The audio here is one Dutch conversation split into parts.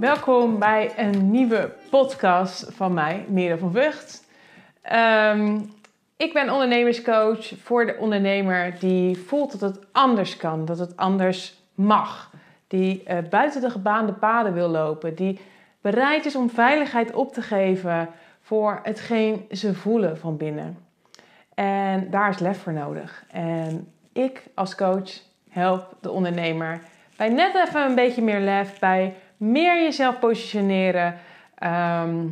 Welkom bij een nieuwe podcast van mij, Mere van Vught. Ehm, ik ben ondernemerscoach voor de ondernemer die voelt dat het anders kan, dat het anders mag. Die uh, buiten de gebaande paden wil lopen, die bereid is om veiligheid op te geven voor hetgeen ze voelen van binnen. En daar is lef voor nodig. En ik als coach help de ondernemer bij net even een beetje meer lef, bij meer jezelf positioneren. Ehm,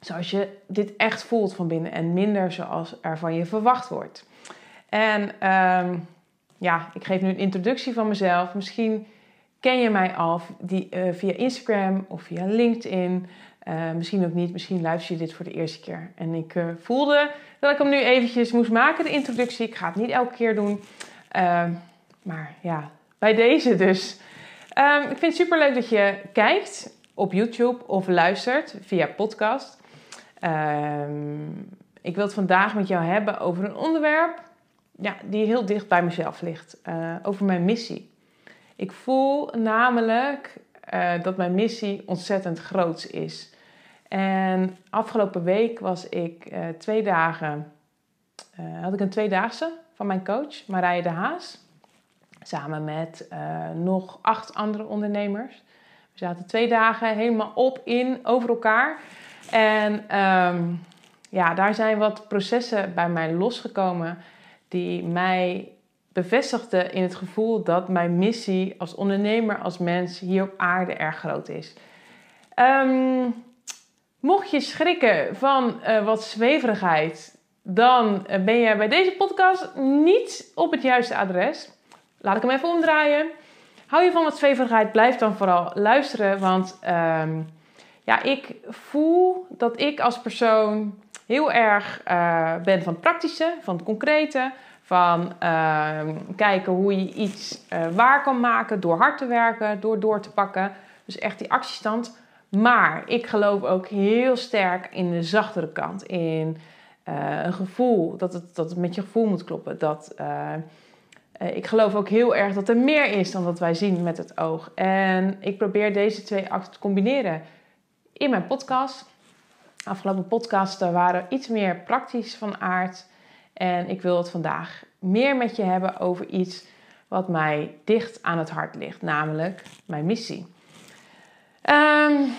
zoals je dit echt voelt van binnen en minder zoals er van je verwacht wordt. En ehm, ja, ik geef nu een introductie van mezelf. Misschien ken je mij al die, uh, via Instagram of via LinkedIn. Uh, misschien ook niet, misschien luister je dit voor de eerste keer. En ik uh, voelde dat ik hem nu eventjes moest maken, de introductie. Ik ga het niet elke keer doen. Ehm, maar ja, bij deze dus. Um, ik vind het super leuk dat je kijkt op YouTube of luistert via podcast. Um, ik wil het vandaag met jou hebben over een onderwerp ja, die heel dicht bij mezelf ligt. Uh, over mijn missie. Ik voel namelijk uh, dat mijn missie ontzettend groot is. En afgelopen week was ik uh, twee dagen, had ik een tweedaagse van mijn coach, Marije de Haas. Samen met uh, nog acht andere ondernemers. We zaten twee dagen helemaal op, in, over elkaar. En um, ja, daar zijn wat processen bij mij losgekomen die mij bevestigden in het gevoel dat mijn missie als ondernemer, als mens hier op aarde erg groot is. Um, mocht je schrikken van uh, wat zweverigheid, dan ben je bij deze podcast niet op het juiste adres. Laat ik hem even omdraaien. Hou je van wat zweverigheid, blijf dan vooral luisteren. Want um, ja, ik voel dat ik als persoon heel erg uh, ben van het praktische, van het concrete. Van uh, kijken hoe je iets uh, waar kan maken door hard te werken, door door te pakken. Dus echt die actiestand. Maar ik geloof ook heel sterk in de zachtere kant. In uh, een gevoel, dat het, dat het met je gevoel moet kloppen. Dat ik geloof ook heel erg dat er meer is dan wat wij zien met het oog. En ik probeer deze twee acten te combineren in mijn podcast. Afgelopen podcasten waren iets meer praktisch van aard. En ik wil het vandaag meer met je hebben over iets wat mij dicht aan het hart ligt, namelijk mijn missie. Um,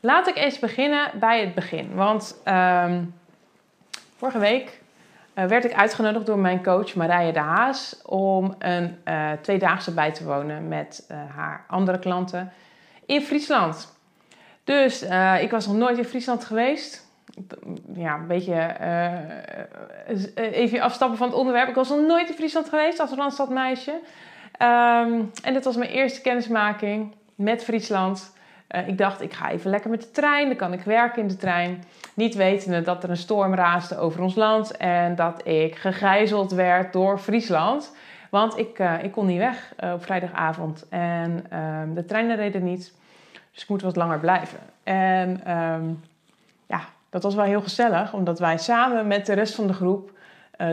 laat ik eens beginnen bij het begin. Want um, vorige week werd ik uitgenodigd door mijn coach Marije de Haas om een uh, tweedaagse bij te wonen met uh, haar andere klanten in Friesland. Dus ik was nog nooit in Friesland geweest. Ja, een beetje even afstappen van het onderwerp. Ik was nog nooit in Friesland geweest als Randstadmeisje. Um, en dit was mijn eerste kennismaking met Friesland. Uh, ik dacht, ik ga even lekker met de trein. Dan kan ik werken in de trein. Niet wetende dat er een storm raasde over ons land. En dat ik gegijzeld werd door Friesland. Want ik, uh, ik kon niet weg uh, op vrijdagavond. En um, de treinen reden niet. Dus ik moet wat langer blijven. En um, ja, dat was wel heel gezellig. Omdat wij samen met de rest van de groep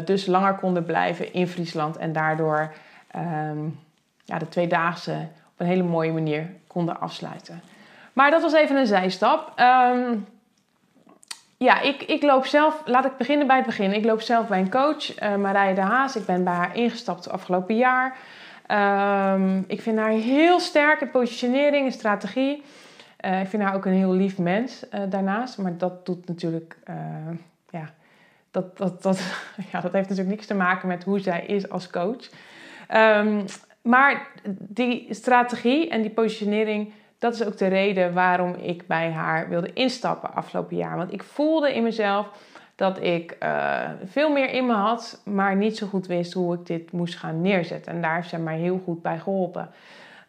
dus langer konden blijven in Friesland. En daardoor um, ja, de tweedaagse op een hele mooie manier konden afsluiten. Maar dat was even een zijstap. Um, ja, ik, ik loop zelf, laat ik beginnen bij het begin. Ik loop zelf bij een coach, uh, Marije de Haas. Ik ben bij haar ingestapt het afgelopen jaar. Um, ik vind haar heel sterk in positionering en strategie. Uh, ik vind haar ook een heel lief mens uh, daarnaast. Maar dat doet natuurlijk, ja, dat, dat, dat, ja, dat heeft natuurlijk niks te maken met hoe zij is als coach. Um, maar die strategie en die positionering dat is ook de reden waarom ik bij haar wilde instappen afgelopen jaar. Want ik voelde in mezelf dat ik uh, veel meer in me had, maar niet zo goed wist hoe ik dit moest gaan neerzetten. En daar heeft zij mij heel goed bij geholpen.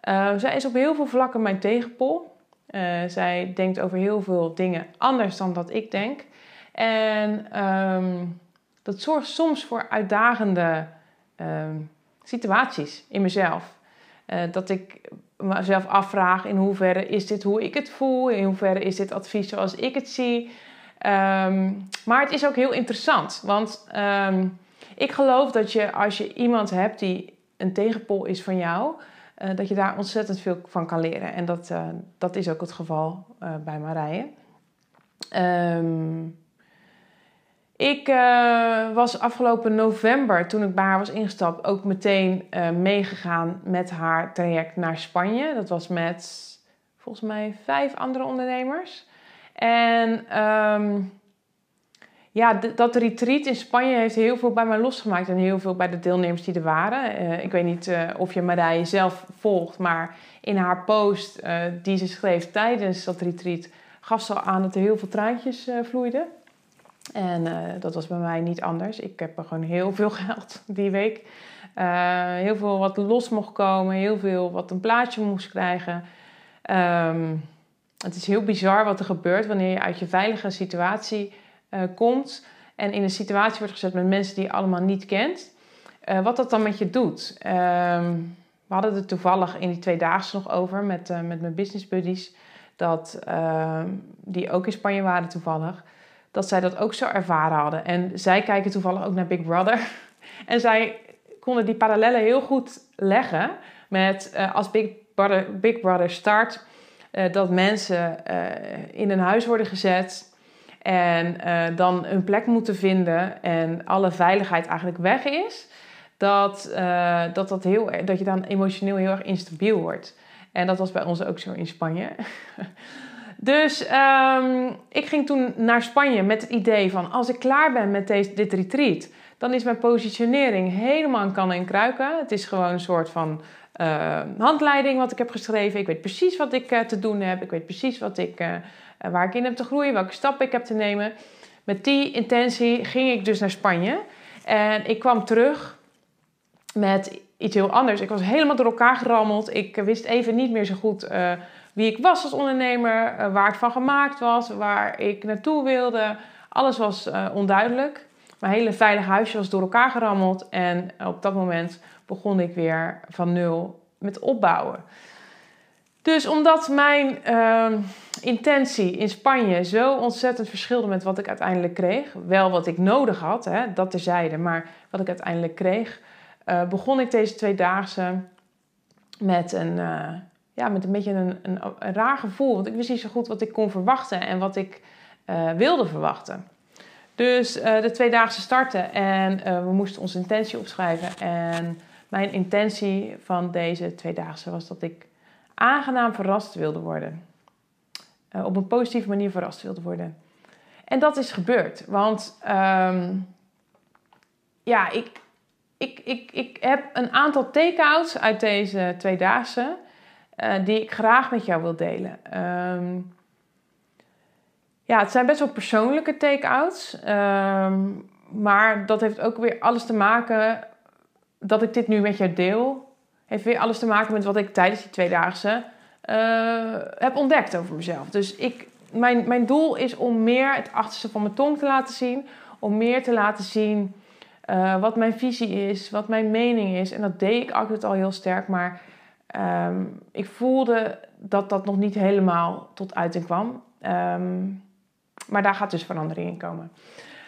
Uh, zij is op heel veel vlakken mijn tegenpol. Uh, zij denkt over heel veel dingen anders dan dat ik denk. En um, dat zorgt soms voor uitdagende um, situaties in mezelf. dat ik mezelf afvraag in hoeverre is dit hoe ik het voel, in hoeverre is dit advies zoals ik het zie. Um, maar het is ook heel interessant, want um, ik geloof dat je als je iemand hebt die een tegenpol is van jou, dat je daar ontzettend veel van kan leren. En dat, dat is ook het geval bij Marije. Ehm, ik was afgelopen november, toen ik bij haar was ingestapt, ook meteen meegegaan met haar traject naar Spanje. Dat was met volgens mij vijf andere ondernemers. En um, ja, dat retreat in Spanje heeft heel veel bij mij losgemaakt en heel veel bij de deelnemers die er waren. Uh, ik weet niet of je Marije zelf volgt, maar in haar post die ze schreef tijdens dat retreat gaf ze al aan dat er heel veel traantjes vloeiden. En dat was bij mij niet anders. Ik heb er gewoon heel veel geld die week. heel veel wat los mocht komen, heel veel wat een plaatje moest krijgen. Um, het is heel bizar wat er gebeurt wanneer je uit je veilige situatie uh, komt en in een situatie wordt gezet met mensen die je allemaal niet kent. Wat dat dan met je doet. Um, we hadden het toevallig in die twee dagen nog over met, met mijn business buddies. Dat, ehm, die ook in Spanje waren toevallig. Dat zij dat ook zo ervaren hadden. En zij kijken toevallig ook naar Big Brother. en zij konden die parallellen heel goed leggen met als Big Brother, Big Brother start uh, dat mensen uh, in een huis worden gezet en dan een plek moeten vinden en alle veiligheid eigenlijk weg is, dat, dat, dat, heel, dat je dan emotioneel heel erg instabiel wordt. En dat was bij ons ook zo in Spanje. dus um, ik ging toen naar Spanje met het idee van als ik klaar ben met deze, dit retreat, dan is mijn positionering helemaal kan en kruiken. Het is gewoon een soort van uh, handleiding wat ik heb geschreven. Ik weet precies wat ik uh, te doen heb. Ik weet precies wat ik, uh, waar ik in heb te groeien, welke stappen ik heb te nemen. Met die intentie ging ik dus naar Spanje. En ik kwam terug met iets heel anders. Ik was helemaal door elkaar gerammeld. Ik wist even niet meer zo goed wie ik was als ondernemer, waar ik van gemaakt was, waar ik naartoe wilde. Alles was onduidelijk. Mijn hele veilige huisje was door elkaar gerammeld. En op dat moment begon ik weer van nul met opbouwen. Dus omdat mijn uh, intentie in Spanje zo ontzettend verschilde met wat ik uiteindelijk kreeg, wel wat ik nodig had, hè, dat terzijde, maar wat ik uiteindelijk kreeg, uh, begon ik deze tweedaagse met een, ja, met een beetje een, een, raar gevoel. Want ik wist niet zo goed wat ik kon verwachten en wat ik uh, wilde verwachten. Dus de tweedaagse starten en we moesten onze intentie opschrijven en mijn intentie van deze tweedaagse was dat ik aangenaam verrast wilde worden. Op een positieve manier verrast wilde worden. En dat is gebeurd. Want um, ja, ik, ik, ik, ik heb een aantal take-outs uit deze tweedaagse uh, die ik graag met jou wil delen. Um, ja, het zijn best wel persoonlijke take-outs. Um, maar dat heeft ook weer alles te maken dat ik dit nu met jou deel, heeft weer alles te maken met wat ik tijdens die tweedaagse uh, heb ontdekt over mezelf. Dus ik, mijn, mijn doel is om meer het achterste van mijn tong te laten zien. Om meer te laten zien uh, wat mijn visie is, wat mijn mening is. En dat deed ik altijd al heel sterk. Maar um, ik voelde dat dat nog niet helemaal tot uiting kwam. Um, maar daar gaat dus verandering in komen.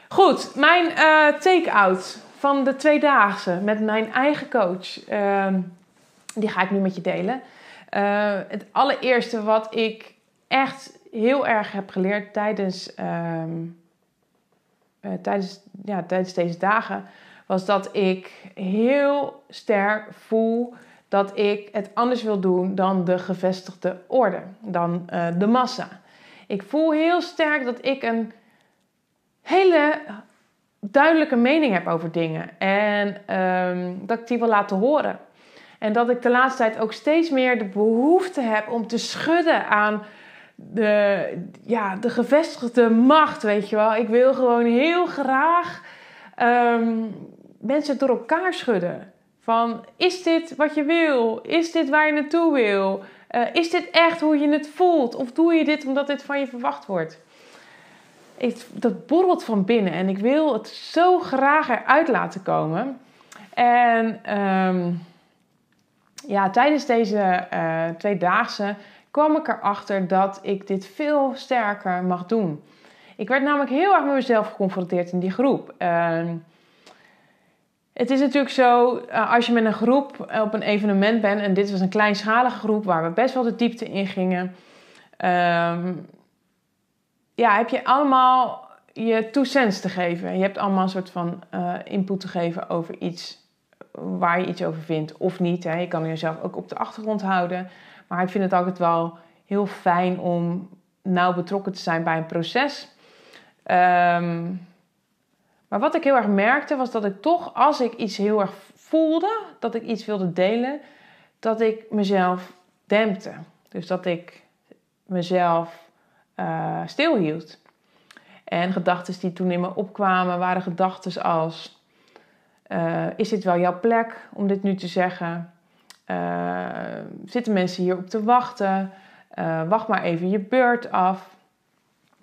Goed, mijn uh, take-out van de tweedaagse met mijn eigen coach. Uh, die ga ik nu met je delen. Uh, het allereerste wat ik echt heel erg heb geleerd tijdens, uh, tijdens, ja, tijdens deze dagen, was dat ik heel sterk voel dat ik het anders wil doen dan de gevestigde orde, dan uh, de massa. Ik voel heel sterk dat ik een hele duidelijke mening heb over dingen. En um, dat ik die wil laten horen. En dat ik de laatste tijd ook steeds meer de behoefte heb om te schudden aan de, ja, de gevestigde macht, weet je wel. Ik wil gewoon heel graag um, mensen door elkaar schudden. Van, is dit wat je wil? Is dit waar je naartoe wil? Uh, is dit echt hoe je het voelt? Of doe je dit omdat dit van je verwacht wordt? dat borrelt van binnen en ik wil het zo graag eruit laten komen. En um, ja, tijdens deze uh, tweedaagse kwam ik erachter dat ik dit veel sterker mag doen. Ik werd namelijk heel erg met mezelf geconfronteerd in die groep. Uh, het is natuurlijk zo, eh, als je met een groep op een evenement bent, en dit was een kleinschalige groep waar we best wel de diepte in gingen, ehm, ja, heb je allemaal je two cents te geven. Je hebt allemaal een soort van uh, input te geven over iets waar je iets over vindt of niet. Hè. Je kan jezelf ook op de achtergrond houden. Maar ik vind het altijd wel heel fijn om nauw betrokken te zijn bij een proces. Ehm, maar wat ik heel erg merkte was dat ik toch, als ik iets heel erg voelde, dat ik iets wilde delen, dat ik mezelf dempte. Dus dat ik mezelf uh, stilhield. En gedachten die toen in me opkwamen waren gedachten als: uh, Is dit wel jouw plek om dit nu te zeggen? Uh, zitten mensen hierop te wachten? wacht maar even je beurt af.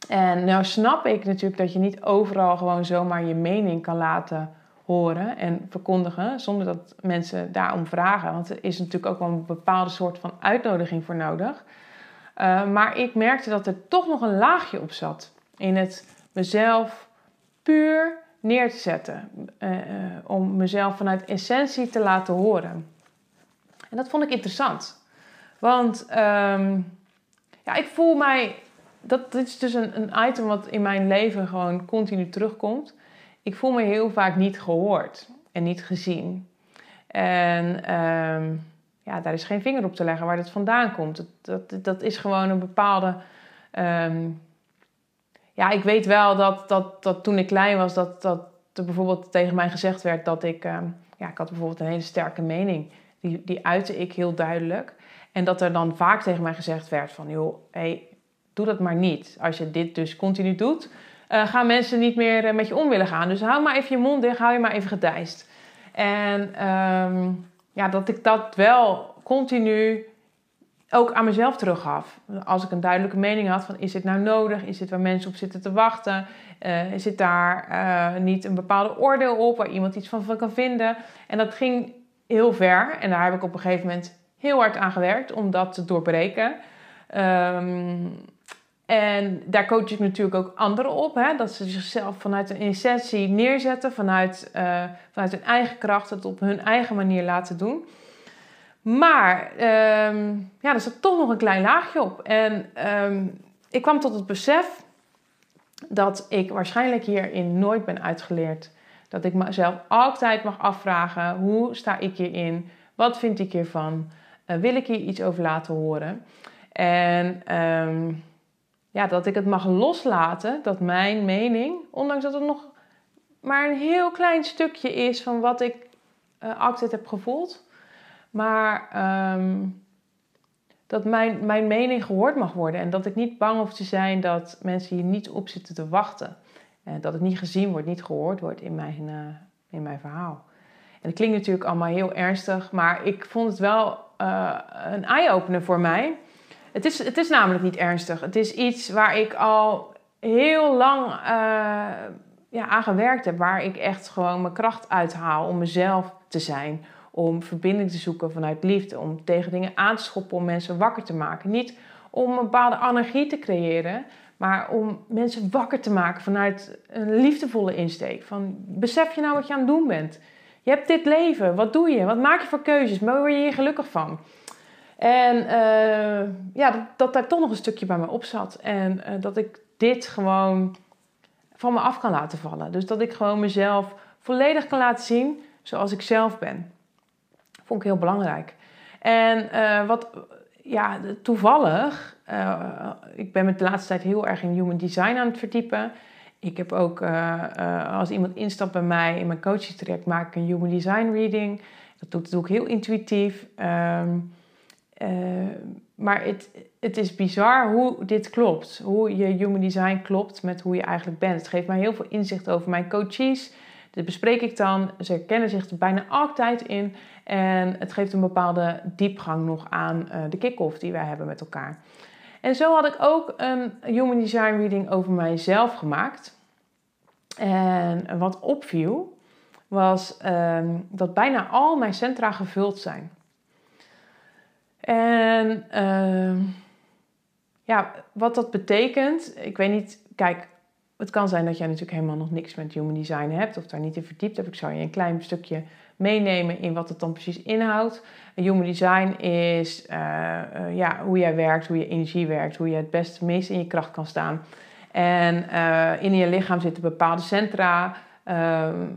En nou snap ik natuurlijk dat je niet overal gewoon zomaar je mening kan laten horen en verkondigen zonder dat mensen daarom vragen. Want er is natuurlijk ook wel een bepaalde soort van uitnodiging voor nodig. Uh, maar ik merkte dat er toch nog een laagje op zat in het mezelf puur neer te zetten. Uh, uh, om mezelf vanuit essentie te laten horen. En dat vond ik interessant. Want um, ja, ik voel mij dat is dus een, een item wat in mijn leven gewoon continu terugkomt. Ik voel me heel vaak niet gehoord en niet gezien. En um, ja, daar is geen vinger op te leggen waar dat vandaan komt. Dat, dat, dat is gewoon een bepaalde. Um, ja, ik weet wel dat, dat, dat toen ik klein was, dat, dat er bijvoorbeeld tegen mij gezegd werd dat ik. Um, ja, ik had bijvoorbeeld een hele sterke mening. Die, die uitte ik heel duidelijk. En dat er dan vaak tegen mij gezegd werd van, joh, hey, doe dat maar niet. Als je dit dus continu doet, uh, gaan mensen niet meer uh, met je om willen gaan. Dus hou maar even je mond dicht, hou je maar even gedijst. En um, ja, dat ik dat wel continu ook aan mezelf teruggaf. Als ik een duidelijke mening had van is dit nou nodig? Is dit waar mensen op zitten te wachten? Uh, zit daar niet een bepaalde oordeel op waar iemand iets van, van kan vinden? En dat ging heel ver. En daar heb ik op een gegeven moment heel hard aan gewerkt om dat te doorbreken. Um, en daar coach ik natuurlijk ook anderen op. Hè? Dat ze zichzelf vanuit een essentie neerzetten. Vanuit, uh, vanuit hun eigen kracht. Het op hun eigen manier laten doen. Maar um, ja, er zat toch nog een klein laagje op. En um, ik kwam tot het besef dat ik waarschijnlijk hierin nooit ben uitgeleerd. Dat ik mezelf altijd mag afvragen: hoe sta ik hierin? Wat vind ik hiervan? Uh, wil ik hier iets over laten horen? En um, ja, dat ik het mag loslaten, dat mijn mening, ondanks dat het nog maar een heel klein stukje is van wat ik uh, altijd heb gevoeld, maar um, dat mijn, mijn mening gehoord mag worden en dat ik niet bang hoef te zijn dat mensen hier niet op zitten te wachten. En dat het niet gezien wordt, niet gehoord wordt in mijn, uh, in mijn verhaal. En dat klinkt natuurlijk allemaal heel ernstig, maar ik vond het wel uh, een eye-opener voor mij. Het is, het is namelijk niet ernstig. Het is iets waar ik al heel lang uh, ja, aan gewerkt heb. Waar ik echt gewoon mijn kracht uithaal om mezelf te zijn. Om verbinding te zoeken vanuit liefde. Om tegen dingen aan te schoppen, om mensen wakker te maken. Niet om een bepaalde energie te creëren. Maar om mensen wakker te maken vanuit een liefdevolle insteek. Van besef je nou wat je aan het doen bent? Je hebt dit leven. Wat doe je? Wat maak je voor keuzes? Waar word je hier gelukkig van? En uh, ja, dat, dat, daar toch nog een stukje bij me op zat. En uh, dat ik dit gewoon van me af kan laten vallen. Dus dat ik gewoon mezelf volledig kan laten zien zoals ik zelf ben. Vond ik heel belangrijk. En uh, wat ja, toevallig, ik ben met de laatste tijd heel erg in human design aan het verdiepen. Ik heb ook, als iemand instapt bij mij in mijn coaching traject, maak ik een human design reading. Dat doe, ik heel intuïtief. Um, uh, maar het, het is bizar hoe dit klopt. Hoe je human design klopt met hoe je eigenlijk bent. Het geeft mij heel veel inzicht over mijn coaches. Dit bespreek ik dan. Ze herkennen zich er bijna altijd in. En het geeft een bepaalde diepgang nog aan uh, de kick-off die wij hebben met elkaar. En zo had ik ook een human design reading over mijzelf gemaakt. En wat opviel was um, dat bijna al mijn centra gevuld zijn. En uh, ja, wat dat betekent, ik weet niet, kijk, het kan zijn dat jij natuurlijk helemaal nog niks met human design hebt of daar niet in verdiept hebt. Ik zal je een klein stukje meenemen in wat het dan precies inhoudt. Human design is uh, uh, ja, hoe jij werkt, hoe je energie werkt, hoe je het beste meest in je kracht kan staan. En uh, in je lichaam zitten bepaalde centra ehm,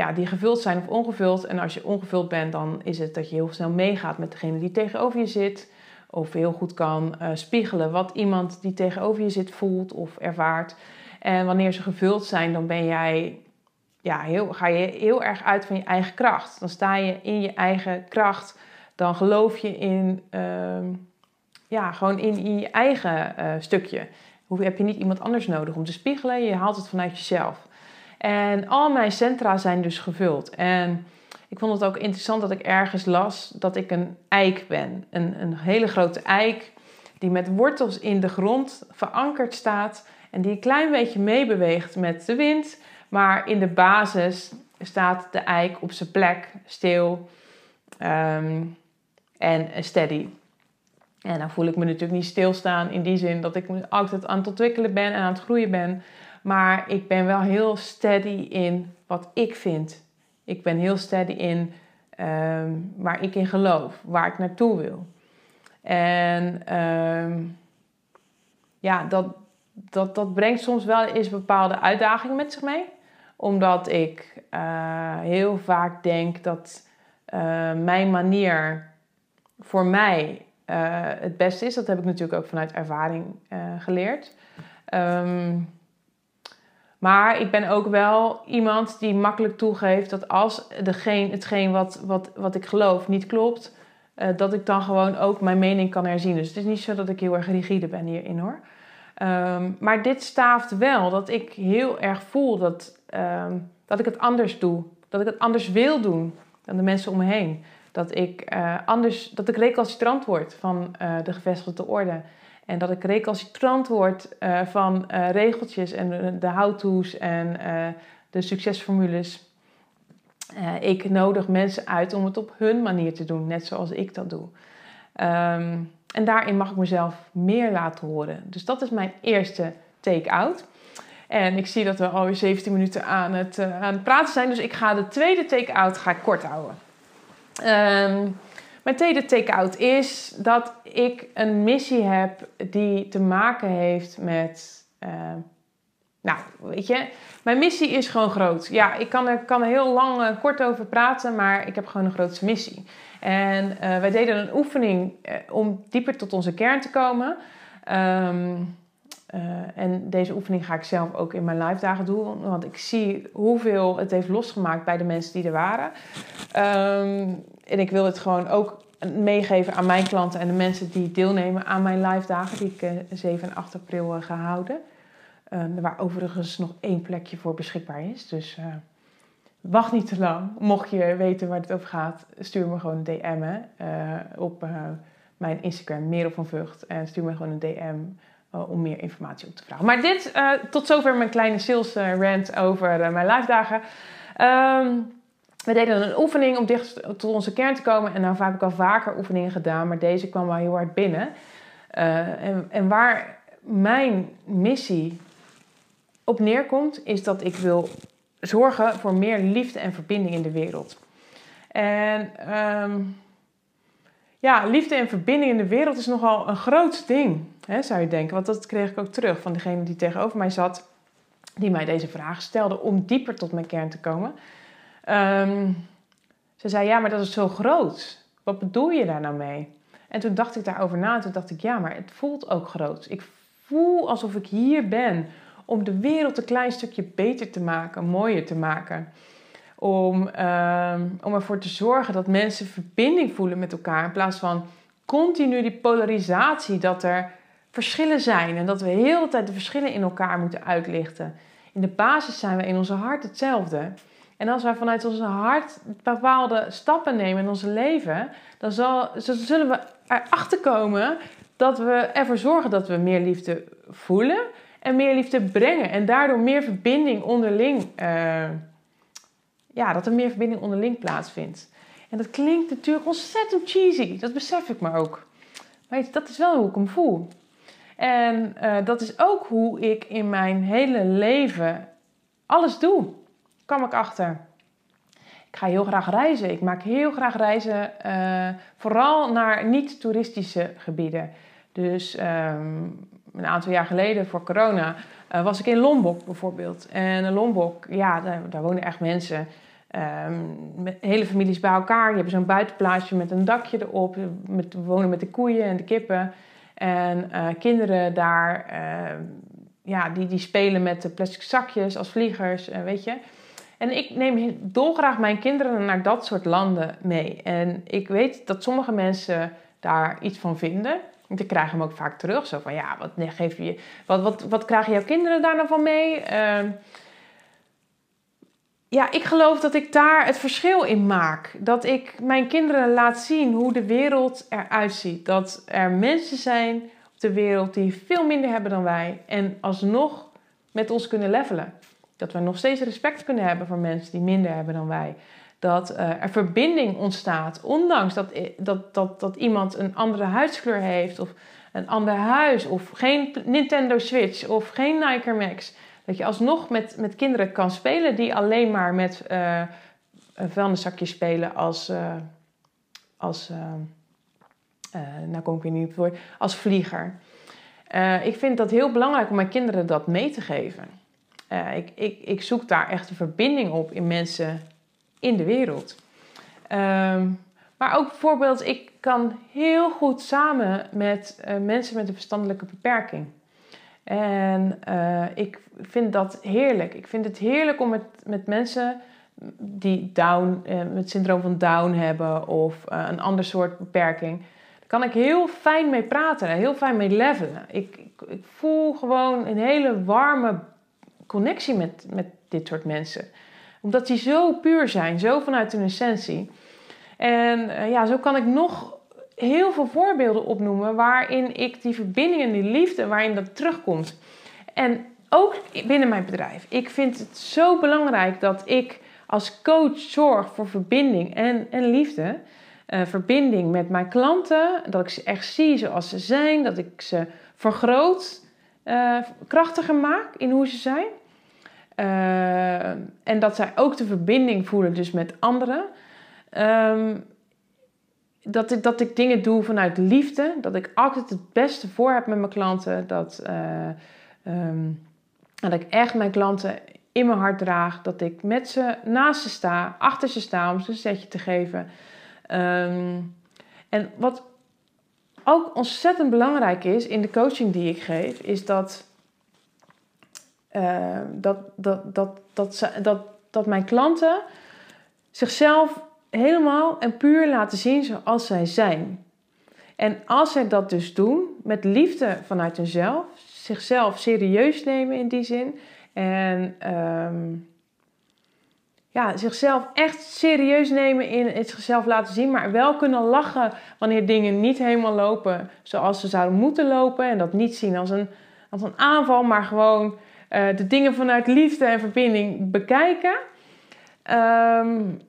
ja, die gevuld zijn of ongevuld. En als je ongevuld bent, dan is het dat je heel snel meegaat met degene die tegenover je zit. Of heel goed kan spiegelen wat iemand die tegenover je zit voelt of ervaart. En wanneer ze gevuld zijn, dan ben jij ja, heel, ga je heel erg uit van je eigen kracht. Dan sta je in je eigen kracht. Dan geloof je in, uh, ja, gewoon in, je eigen uh, stukje. Hoe heb je niet iemand anders nodig om te spiegelen? Je haalt het vanuit jezelf. En al mijn centra zijn dus gevuld. En ik vond het ook interessant dat ik ergens las dat ik een eik ben. Een, een hele grote eik die met wortels in de grond verankerd staat. En die een klein beetje meebeweegt met de wind maar in de basis staat de eik op zijn plek, stil um, en steady. En dan voel ik me natuurlijk niet stilstaan in die zin dat ik altijd aan het ontwikkelen ben en aan het groeien ben. Maar ik ben wel heel steady in wat ik vind. Ik ben heel steady in um, waar ik in geloof, waar ik naartoe wil. En um, ja, dat, dat, dat brengt soms wel eens bepaalde uitdagingen met zich mee omdat ik uh, heel vaak denk dat uh, mijn manier voor mij uh, het beste is. Dat heb ik natuurlijk ook vanuit ervaring geleerd. Um, maar ik ben ook wel iemand die makkelijk toegeeft dat als hetgeen wat, wat, wat ik geloof niet klopt, dat ik dan gewoon ook mijn mening kan herzien. Dus het is niet zo dat ik heel erg rigide ben hierin hoor. Um, maar dit staaft wel dat ik heel erg voel dat Ehm, dat ik het anders doe. Dat ik het anders wil doen dan de mensen om me heen. Dat ik, uh, anders, dat ik recalcitrant word van uh, de gevestigde orde. En dat ik recalcitrant word uh, van regeltjes en de how-to's en de succesformules. ik nodig mensen uit om het op hun manier te doen, net zoals ik dat doe. Um, en daarin mag ik mezelf meer laten horen. Dus dat is mijn eerste take-out. En ik zie dat we alweer 17 minuten aan het, aan het praten zijn. Dus ik ga de tweede take-out ga ik kort houden. Um, mijn tweede take-out is dat ik een missie heb die te maken heeft met. Uh, nou, weet je, mijn missie is gewoon groot. Ja, ik kan er, kan er heel lang uh, kort over praten, maar ik heb gewoon een grootste missie. En wij deden een oefening om dieper tot onze kern te komen. Uh, en deze oefening ga ik zelf ook in mijn live dagen doen, want ik zie hoeveel het heeft losgemaakt bij de mensen die er waren. Um, en ik wil het gewoon ook meegeven aan mijn klanten en de mensen die deelnemen aan mijn live dagen, die ik uh, 7 en 8 april uh, ga houden. Um, waar overigens nog één plekje voor beschikbaar is. Dus uh, wacht niet te lang. Mocht je weten waar het over gaat, stuur me gewoon een DM op mijn Instagram, Merel van Vught. En stuur me gewoon een DM om meer informatie op te vragen. Maar dit, tot zover mijn kleine sales rant over mijn live dagen. Um, we deden een oefening om dicht tot onze kern te komen. En nou heb ik al vaker oefeningen gedaan, maar deze kwam wel heel hard binnen. En, en, waar mijn missie op neerkomt, is dat ik wil zorgen voor meer liefde en verbinding in de wereld. En um, ja, liefde en verbinding in de wereld is nogal een groot ding, hè, zou je denken. Want dat kreeg ik ook terug van degene die tegenover mij zat, die mij deze vraag stelde om dieper tot mijn kern te komen. Um, ze zei, ja, maar dat is zo groot. Wat bedoel je daar nou mee? En toen dacht ik daarover na en toen dacht ik, ja, maar het voelt ook groot. Ik voel alsof ik hier ben om de wereld een klein stukje beter te maken, mooier te maken om, uh, om ervoor te zorgen dat mensen verbinding voelen met elkaar. In plaats van continu die polarisatie dat er verschillen zijn en dat we heel de tijd de verschillen in elkaar moeten uitlichten. In de basis zijn we in onze hart hetzelfde. En als wij vanuit onze hart bepaalde stappen nemen in ons leven, dan zal, zullen we erachter komen dat we ervoor zorgen dat we meer liefde voelen en meer liefde brengen. En daardoor meer verbinding onderling uh, ja, dat er meer verbinding onderling plaatsvindt. En dat klinkt natuurlijk ontzettend cheesy, dat besef ik me ook. Maar dat is wel hoe ik hem voel. En dat is ook hoe ik in mijn hele leven alles doe. Kwam ik achter. Ik ga heel graag reizen. Ik maak heel graag reizen, vooral naar niet-toeristische gebieden. Dus um, een aantal jaar geleden voor corona uh, was ik in Lombok bijvoorbeeld. En in Lombok, ja, daar, daar wonen echt mensen. Um, hele families bij elkaar. Die hebben zo'n buitenplaatsje met een dakje erop. Met, wonen met de koeien en de kippen. En uh, kinderen daar, uh, ja, die, die spelen met de plastic zakjes als vliegers, weet je. En ik neem dolgraag mijn kinderen naar dat soort landen mee. En ik weet dat sommige mensen daar iets van vinden. Ik krijg hem ook vaak terug. Zo van, ja, wat, geef je, wat, wat, wat krijgen jouw kinderen daar nou van mee? Uh, ja, ik geloof dat ik daar het verschil in maak. Dat ik mijn kinderen laat zien hoe de wereld eruit ziet. Dat er mensen zijn op de wereld die veel minder hebben dan wij. En alsnog met ons kunnen levelen. Dat we nog steeds respect kunnen hebben voor mensen die minder hebben dan wij dat uh, er verbinding ontstaat. Ondanks dat, dat, dat, dat iemand een andere huidskleur heeft, of een ander huis, of geen Nintendo Switch, of geen Nike Max. Dat je alsnog met, met kinderen kan spelen die alleen maar met uh, een vuilniszakje spelen als. Uh, als nou kom ik weer niet op het woord. Als vlieger. ik vind dat heel belangrijk om mijn kinderen dat mee te geven. Ik, ik, ik zoek daar echt een verbinding op in mensen in de wereld. Ehm, maar ook bijvoorbeeld, ik kan heel goed samen met uh, mensen met een verstandelijke beperking. En uh, ik vind dat heerlijk. Ik vind het heerlijk om met, met mensen die Down, uh, met syndroom van Down hebben of een ander soort beperking. Daar kan ik heel fijn mee praten en heel fijn mee levelen. Ik, ik, ik voel gewoon een hele warme connectie met, met dit soort mensen omdat die zo puur zijn, zo vanuit hun essentie. En uh, ja, zo kan ik nog heel veel voorbeelden opnoemen waarin ik die verbinding en die liefde, waarin dat terugkomt. En ook binnen mijn bedrijf. Ik vind het zo belangrijk dat ik als coach zorg voor verbinding en, en liefde. Uh, verbinding met mijn klanten, dat ik ze echt zie zoals ze zijn, dat ik ze vergroot, uh, krachtiger maak in hoe ze zijn. Uh, en dat zij ook de verbinding voelen dus met anderen. Um, dat, ik, dat ik dingen doe vanuit liefde. Dat ik altijd het beste voor heb met mijn klanten. Dat, uh, um, dat ik echt mijn klanten in mijn hart draag. Dat ik met ze naast ze sta, achter ze sta om ze een setje te geven. En wat ook ontzettend belangrijk is in de coaching die ik geef, is dat dat, dat, dat, dat, dat, dat mijn klanten zichzelf helemaal en puur laten zien zoals zij zijn. En als zij dat dus doen, met liefde vanuit hunzelf, zichzelf serieus nemen in die zin. En um, ja, zichzelf echt serieus nemen in het zichzelf laten zien, maar wel kunnen lachen wanneer dingen niet helemaal lopen zoals ze zouden moeten lopen. En dat niet zien als een, als een aanval, maar gewoon uh, de dingen vanuit liefde en verbinding bekijken. Um,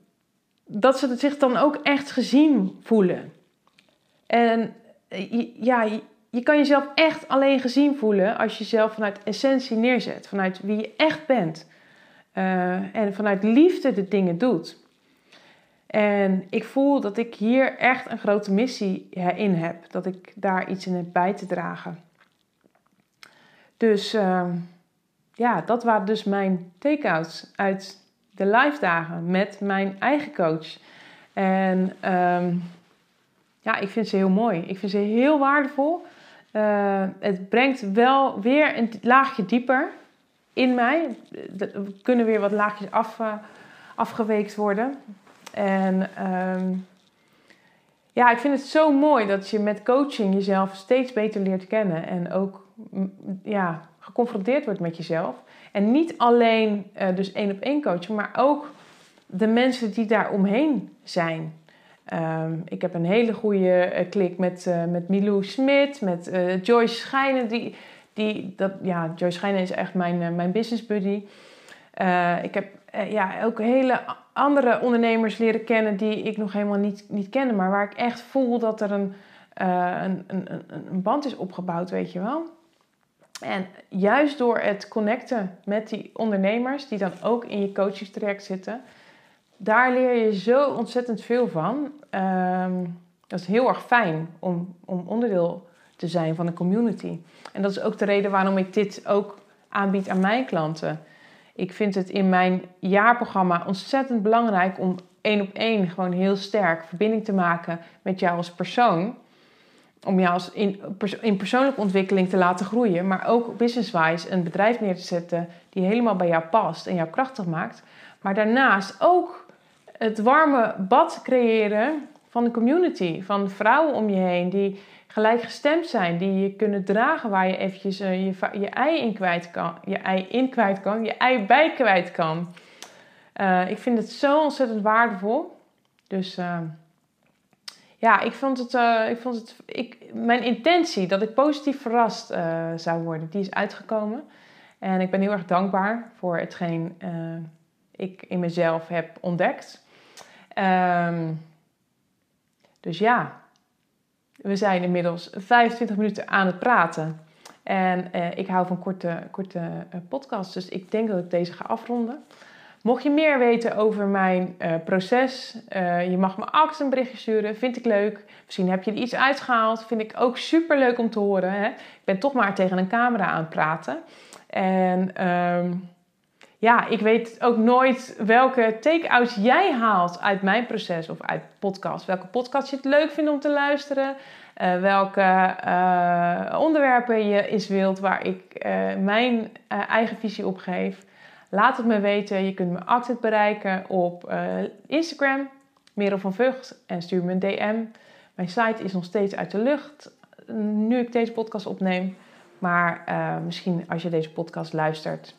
dat ze zich dan ook echt gezien voelen. En eh, ja, je kan jezelf echt alleen gezien voelen als je jezelf vanuit essentie neerzet. Vanuit wie je echt bent. Uh, en vanuit liefde de dingen doet. En ik voel dat ik hier echt een grote missie in heb. Dat ik daar iets in heb bij te dragen. Dus uh, ja, dat waren dus mijn take-outs uit de live dagen met mijn eigen coach. En um, ja, ik vind ze heel mooi. Ik vind ze heel waardevol. Uh, het brengt wel weer een laagje dieper in mij. Er kunnen weer wat laagjes af, uh, afgeweekt worden. En um, ja, ik vind het zo mooi dat je met coaching jezelf steeds beter leert kennen. En ook ja, geconfronteerd wordt met jezelf. En niet alleen uh, dus één op één coachen, maar ook de mensen die daar omheen zijn. Um, ik heb een hele goede uh, klik met, uh, met Milou Smit, met Joyce Schijnen. Die, die, dat, ja, Joyce Schijnen is echt mijn, mijn business buddy. ik heb ja, ook hele andere ondernemers leren kennen die ik nog helemaal niet, niet kende. Maar waar ik echt voel dat er een, een, een, een band is opgebouwd, weet je wel. En juist door het connecten met die ondernemers die dan ook in je coachingstraject zitten, daar leer je zo ontzettend veel van. Ehm, dat is heel erg fijn om, om onderdeel te zijn van een community. En dat is ook de reden waarom ik dit ook aanbied aan mijn klanten. Ik vind het in mijn jaarprogramma ontzettend belangrijk om één op één gewoon heel sterk verbinding te maken met jou als persoon. Om jou als in, in persoonlijke ontwikkeling te laten groeien, maar ook business-wise een bedrijf neer te zetten die helemaal bij jou past en jou krachtig maakt. Maar daarnaast ook het warme bad creëren van de community, van vrouwen om je heen die gelijkgestemd zijn, die je kunnen dragen waar je eventjes uh, je, je ei in kwijt kan, je ei in kwijt kan, je ei bij kwijt kan. Uh, ik vind het zo ontzettend waardevol. Dus uh, ja, ik vond het, ik vond het ik, mijn intentie dat ik positief verrast zou worden, die is uitgekomen. En ik ben heel erg dankbaar voor hetgeen ik in mezelf heb ontdekt. Um, dus ja, we zijn inmiddels 25 minuten aan het praten. En eh, ik hou van korte, korte podcasts, dus ik denk dat ik deze ga afronden. Mocht je meer weten over mijn uh, proces, je mag me altijd een berichtje sturen. Vind ik leuk. Misschien heb je er iets uitgehaald. Vind ik ook super leuk om te horen. Hè? Ik ben toch maar tegen een camera aan het praten. En um, ja, ik weet ook nooit welke take-outs jij haalt uit mijn proces of uit podcast. Welke podcast je het leuk vindt om te luisteren. Uh, welke onderwerpen je eens wilt waar ik mijn eigen visie op geef. Laat het me weten. Je kunt me altijd bereiken op Instagram, Merel van en stuur me een DM. Mijn site is nog steeds uit de lucht nu ik deze podcast opneem. Maar misschien als je deze podcast luistert,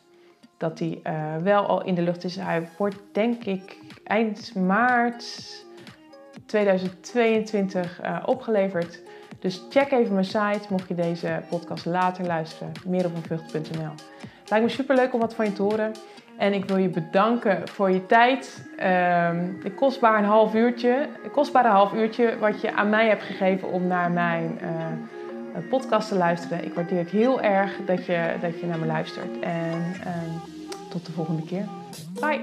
dat die uh, wel al in de lucht is. Hij wordt denk ik eind maart 2022 uh, eh, opgeleverd. Dus check even mijn site mocht je deze podcast later luisteren. Meeropanvucht.nl Lijkt me super leuk om wat van je te horen. En ik wil je bedanken voor je tijd. Um, de kostbare een half uurtje, kostbare half uurtje wat je aan mij hebt gegeven om naar mijn uh, podcast te luisteren. Ik waardeer het heel erg dat je, dat je naar me luistert. En um, tot de volgende keer. Bye!